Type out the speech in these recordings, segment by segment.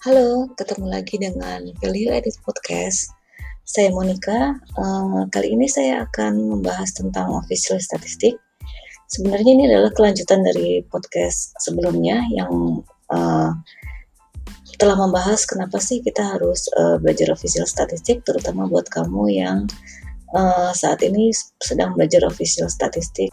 Halo, ketemu lagi dengan Value Edit Podcast. Saya Monica. Uh, kali ini saya akan membahas tentang official statistik. Sebenarnya ini adalah kelanjutan dari podcast sebelumnya yang uh, telah membahas kenapa sih kita harus uh, belajar official statistik, terutama buat kamu yang uh, saat ini sedang belajar official statistik.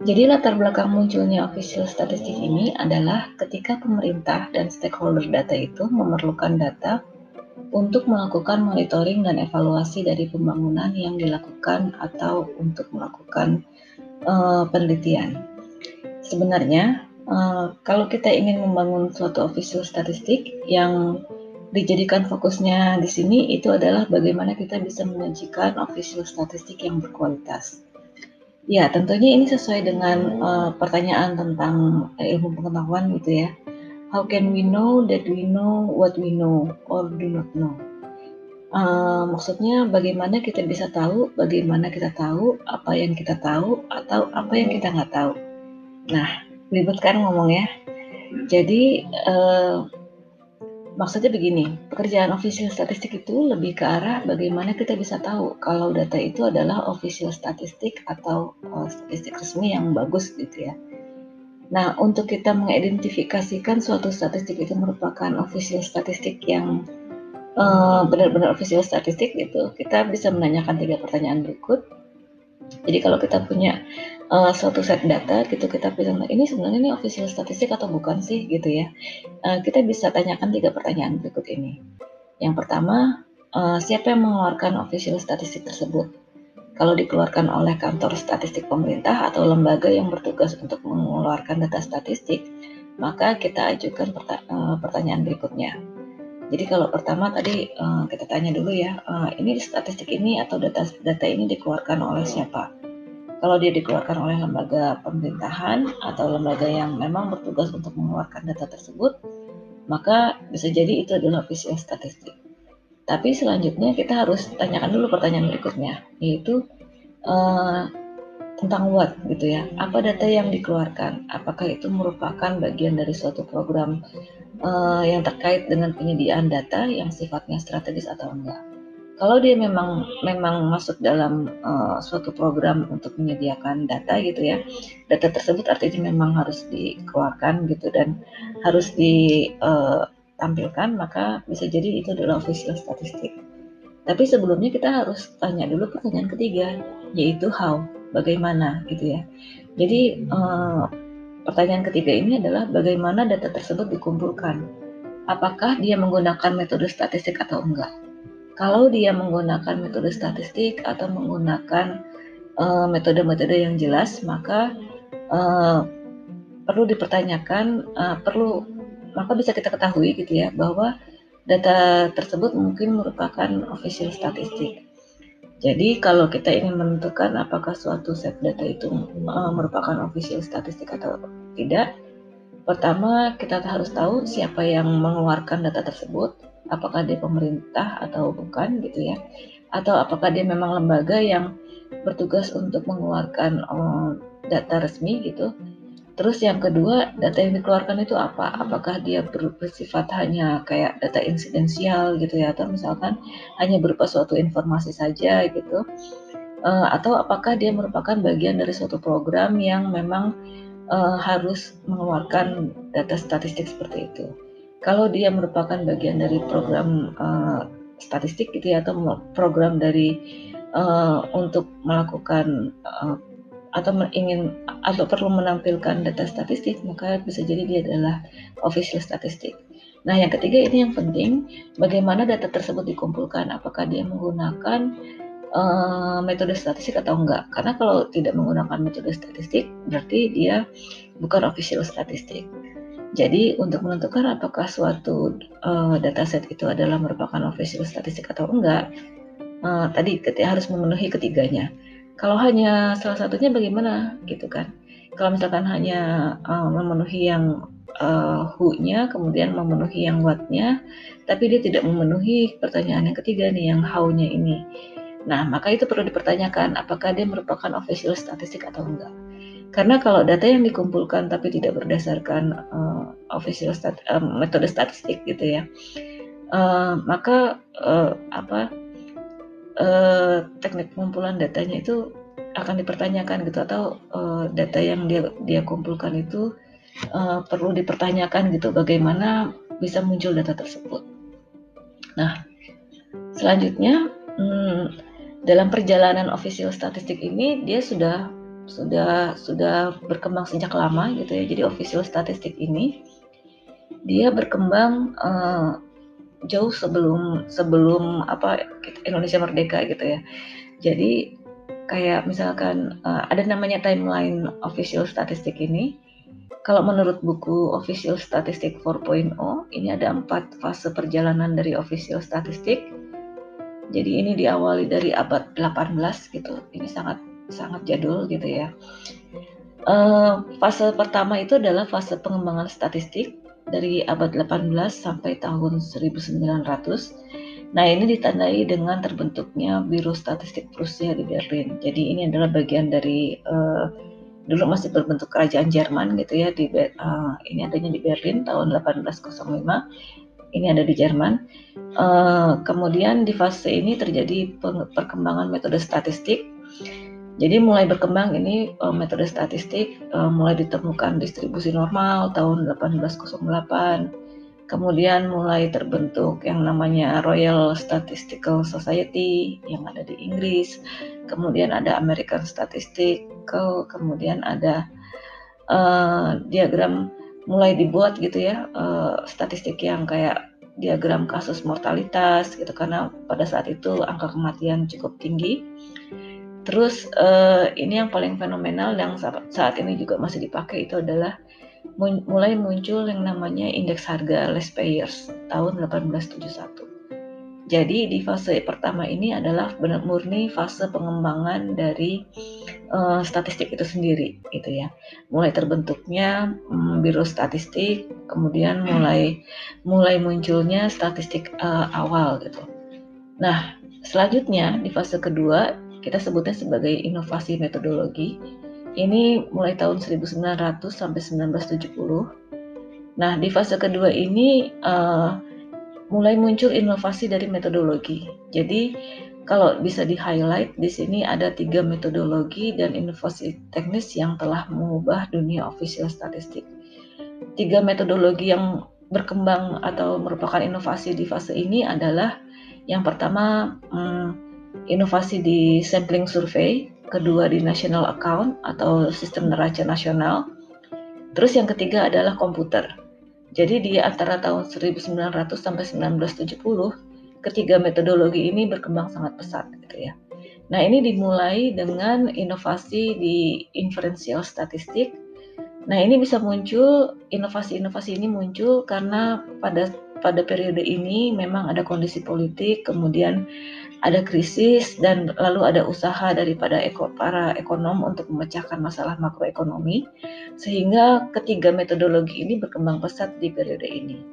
Jadi latar belakang munculnya official statistik ini adalah ketika pemerintah dan stakeholder data itu memerlukan data untuk melakukan monitoring dan evaluasi dari pembangunan yang dilakukan atau untuk melakukan uh, penelitian. Sebenarnya uh, kalau kita ingin membangun suatu official statistik yang dijadikan fokusnya di sini itu adalah bagaimana kita bisa menyajikan official statistik yang berkualitas. Ya, tentunya ini sesuai dengan uh, pertanyaan tentang ilmu pengetahuan gitu ya. How can we know that we know what we know or do not know? Uh, maksudnya bagaimana kita bisa tahu, bagaimana kita tahu apa yang kita tahu atau apa yang kita nggak tahu. Nah, ribet kan ngomongnya. Jadi uh, Maksudnya begini, pekerjaan official statistik itu lebih ke arah bagaimana kita bisa tahu kalau data itu adalah official statistik atau uh, statistik resmi yang bagus gitu ya. Nah, untuk kita mengidentifikasikan suatu statistik itu merupakan official statistik yang uh, benar-benar official statistik gitu, kita bisa menanyakan tiga pertanyaan berikut. Jadi kalau kita punya uh, suatu set data gitu kita bilang ini sebenarnya ini official statistik atau bukan sih? Gitu ya. Uh, kita bisa tanyakan tiga pertanyaan berikut ini. Yang pertama uh, siapa yang mengeluarkan official statistik tersebut? Kalau dikeluarkan oleh kantor statistik pemerintah atau lembaga yang bertugas untuk mengeluarkan data statistik maka kita ajukan pertanyaan berikutnya. Jadi kalau pertama tadi kita tanya dulu ya, ini statistik ini atau data data ini dikeluarkan oleh siapa? Kalau dia dikeluarkan oleh lembaga pemerintahan atau lembaga yang memang bertugas untuk mengeluarkan data tersebut, maka bisa jadi itu adalah official statistik. Tapi selanjutnya kita harus tanyakan dulu pertanyaan berikutnya, yaitu uh, tentang what gitu ya. Apa data yang dikeluarkan? Apakah itu merupakan bagian dari suatu program uh, yang terkait dengan penyediaan data yang sifatnya strategis atau enggak? Kalau dia memang memang masuk dalam uh, suatu program untuk menyediakan data gitu ya data tersebut artinya memang harus dikeluarkan gitu dan harus ditampilkan eh, maka bisa jadi itu adalah official statistik tapi sebelumnya kita harus tanya dulu pertanyaan ketiga yaitu how bagaimana gitu ya. Jadi uh, pertanyaan ketiga ini adalah bagaimana data tersebut dikumpulkan? Apakah dia menggunakan metode statistik atau enggak kalau dia menggunakan metode statistik atau menggunakan eh, metode-metode uh, yang jelas, maka uh, perlu dipertanyakan, uh, perlu maka bisa kita ketahui gitu ya bahwa data tersebut mungkin merupakan official statistik. Jadi kalau kita ingin menentukan apakah suatu set data itu uh, merupakan official statistik atau tidak, pertama kita harus tahu siapa yang mengeluarkan data tersebut, apakah dia pemerintah atau bukan gitu ya. Atau apakah dia memang lembaga yang bertugas untuk mengeluarkan um, data resmi gitu. Terus yang kedua data yang dikeluarkan itu apa? Apakah dia bersifat hanya kayak data insidensial gitu ya? Atau misalkan hanya berupa suatu informasi saja gitu. Uh, atau apakah dia merupakan bagian dari suatu program yang memang uh, harus mengeluarkan data statistik seperti itu kalau dia merupakan bagian dari program uh, statistik gitu ya atau program dari uh, untuk melakukan uh, atau ingin atau perlu menampilkan data statistik maka bisa jadi dia adalah official statistik. Nah yang ketiga ini yang penting bagaimana data tersebut dikumpulkan apakah dia menggunakan uh, metode statistik atau enggak karena kalau tidak menggunakan metode statistik berarti dia bukan official statistik. Jadi untuk menentukan apakah suatu uh, dataset itu adalah merupakan official statistik atau enggak, uh, tadi ketika harus memenuhi ketiganya. Kalau hanya salah satunya bagaimana gitu kan? Kalau misalkan hanya uh, memenuhi yang uh, who-nya, kemudian memenuhi yang what-nya, tapi dia tidak memenuhi pertanyaan yang ketiga nih, yang how-nya ini. Nah, maka itu perlu dipertanyakan apakah dia merupakan official statistik atau enggak. Karena kalau data yang dikumpulkan tapi tidak berdasarkan uh, official stat uh, metode statistik gitu ya, uh, maka uh, apa uh, teknik pengumpulan datanya itu akan dipertanyakan gitu atau uh, data yang dia dia kumpulkan itu uh, perlu dipertanyakan gitu bagaimana bisa muncul data tersebut. Nah, selanjutnya hmm, dalam perjalanan official statistik ini dia sudah sudah sudah berkembang sejak lama gitu ya. Jadi official statistik ini dia berkembang uh, jauh sebelum sebelum apa Indonesia merdeka gitu ya. Jadi kayak misalkan uh, ada namanya timeline official statistik ini. Kalau menurut buku Official Statistic 4.0, ini ada empat fase perjalanan dari official statistik. Jadi ini diawali dari abad 18 gitu. Ini sangat sangat jadul gitu ya. Uh, fase pertama itu adalah fase pengembangan statistik dari abad 18 sampai tahun 1900. Nah, ini ditandai dengan terbentuknya Biro Statistik Prusia di Berlin. Jadi ini adalah bagian dari uh, dulu masih berbentuk kerajaan Jerman gitu ya di uh, ini adanya di Berlin tahun 1805 ini ada di Jerman. Uh, kemudian di fase ini terjadi perkembangan metode statistik jadi mulai berkembang ini uh, metode statistik uh, mulai ditemukan distribusi normal tahun 1808. Kemudian mulai terbentuk yang namanya Royal Statistical Society yang ada di Inggris. Kemudian ada American Statistical, kemudian ada uh, diagram mulai dibuat gitu ya, uh, statistik yang kayak diagram kasus mortalitas gitu karena pada saat itu angka kematian cukup tinggi Terus uh, ini yang paling fenomenal yang saat ini juga masih dipakai itu adalah mulai muncul yang namanya indeks harga less payers tahun 1871. Jadi di fase pertama ini adalah benar murni fase pengembangan dari uh, statistik itu sendiri, gitu ya. Mulai terbentuknya um, biro statistik, kemudian mulai mulai munculnya statistik uh, awal, gitu. Nah, selanjutnya di fase kedua kita sebutnya sebagai inovasi metodologi. Ini mulai tahun 1900 sampai 1970. Nah, di fase kedua ini uh, mulai muncul inovasi dari metodologi. Jadi, kalau bisa di-highlight di sini ada tiga metodologi dan inovasi teknis yang telah mengubah dunia official statistik. Tiga metodologi yang berkembang atau merupakan inovasi di fase ini adalah yang pertama hmm, inovasi di sampling survei, kedua di national account atau sistem neraca nasional. Terus yang ketiga adalah komputer. Jadi di antara tahun 1900 sampai 1970, ketiga metodologi ini berkembang sangat pesat gitu ya. Nah, ini dimulai dengan inovasi di inferential statistik. Nah, ini bisa muncul inovasi-inovasi ini muncul karena pada pada periode ini memang ada kondisi politik, kemudian ada krisis dan lalu ada usaha daripada eko, para ekonom untuk memecahkan masalah makroekonomi sehingga ketiga metodologi ini berkembang pesat di periode ini.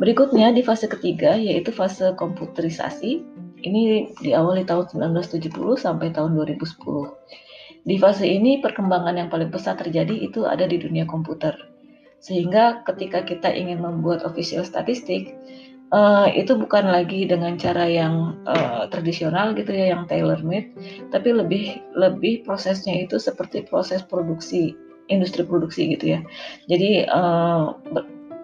Berikutnya di fase ketiga yaitu fase komputerisasi. Ini diawali tahun 1970 sampai tahun 2010. Di fase ini perkembangan yang paling pesat terjadi itu ada di dunia komputer. Sehingga ketika kita ingin membuat official statistik, uh, itu bukan lagi dengan cara yang uh, tradisional gitu ya yang tailor made tapi lebih lebih prosesnya itu seperti proses produksi industri produksi gitu ya. Jadi uh,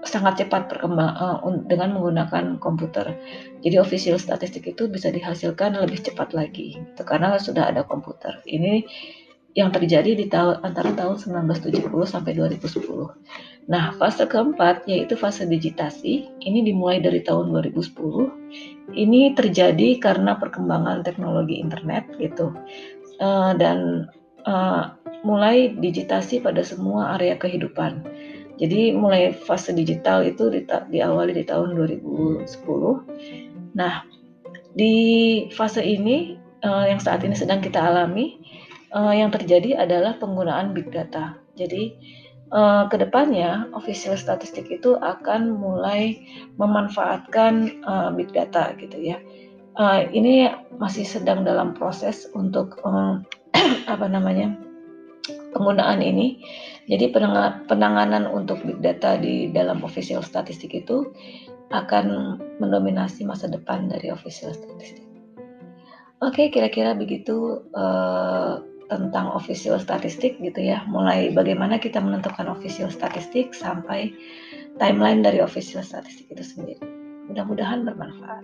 sangat cepat berkembang uh, dengan menggunakan komputer. Jadi official statistik itu bisa dihasilkan lebih cepat lagi gitu, karena sudah ada komputer. Ini yang terjadi di tahun antara tahun 1970 sampai 2010. Nah, fase keempat yaitu fase digitasi. Ini dimulai dari tahun 2010. Ini terjadi karena perkembangan teknologi internet gitu. Uh, dan uh, mulai digitasi pada semua area kehidupan. Jadi mulai fase digital itu di, diawali di tahun 2010. Nah, di fase ini uh, yang saat ini sedang kita alami uh, yang terjadi adalah penggunaan big data. Jadi uh, ke depannya official statistik itu akan mulai memanfaatkan uh, big data gitu ya. uh, ini masih sedang dalam proses untuk um, apa namanya penggunaan ini. Jadi penanganan untuk big data di dalam official statistik itu akan mendominasi masa depan dari official statistik. Oke, kira-kira begitu uh, tentang official statistik gitu ya. Mulai bagaimana kita menentukan official statistik sampai timeline dari official statistik itu sendiri. Mudah-mudahan bermanfaat.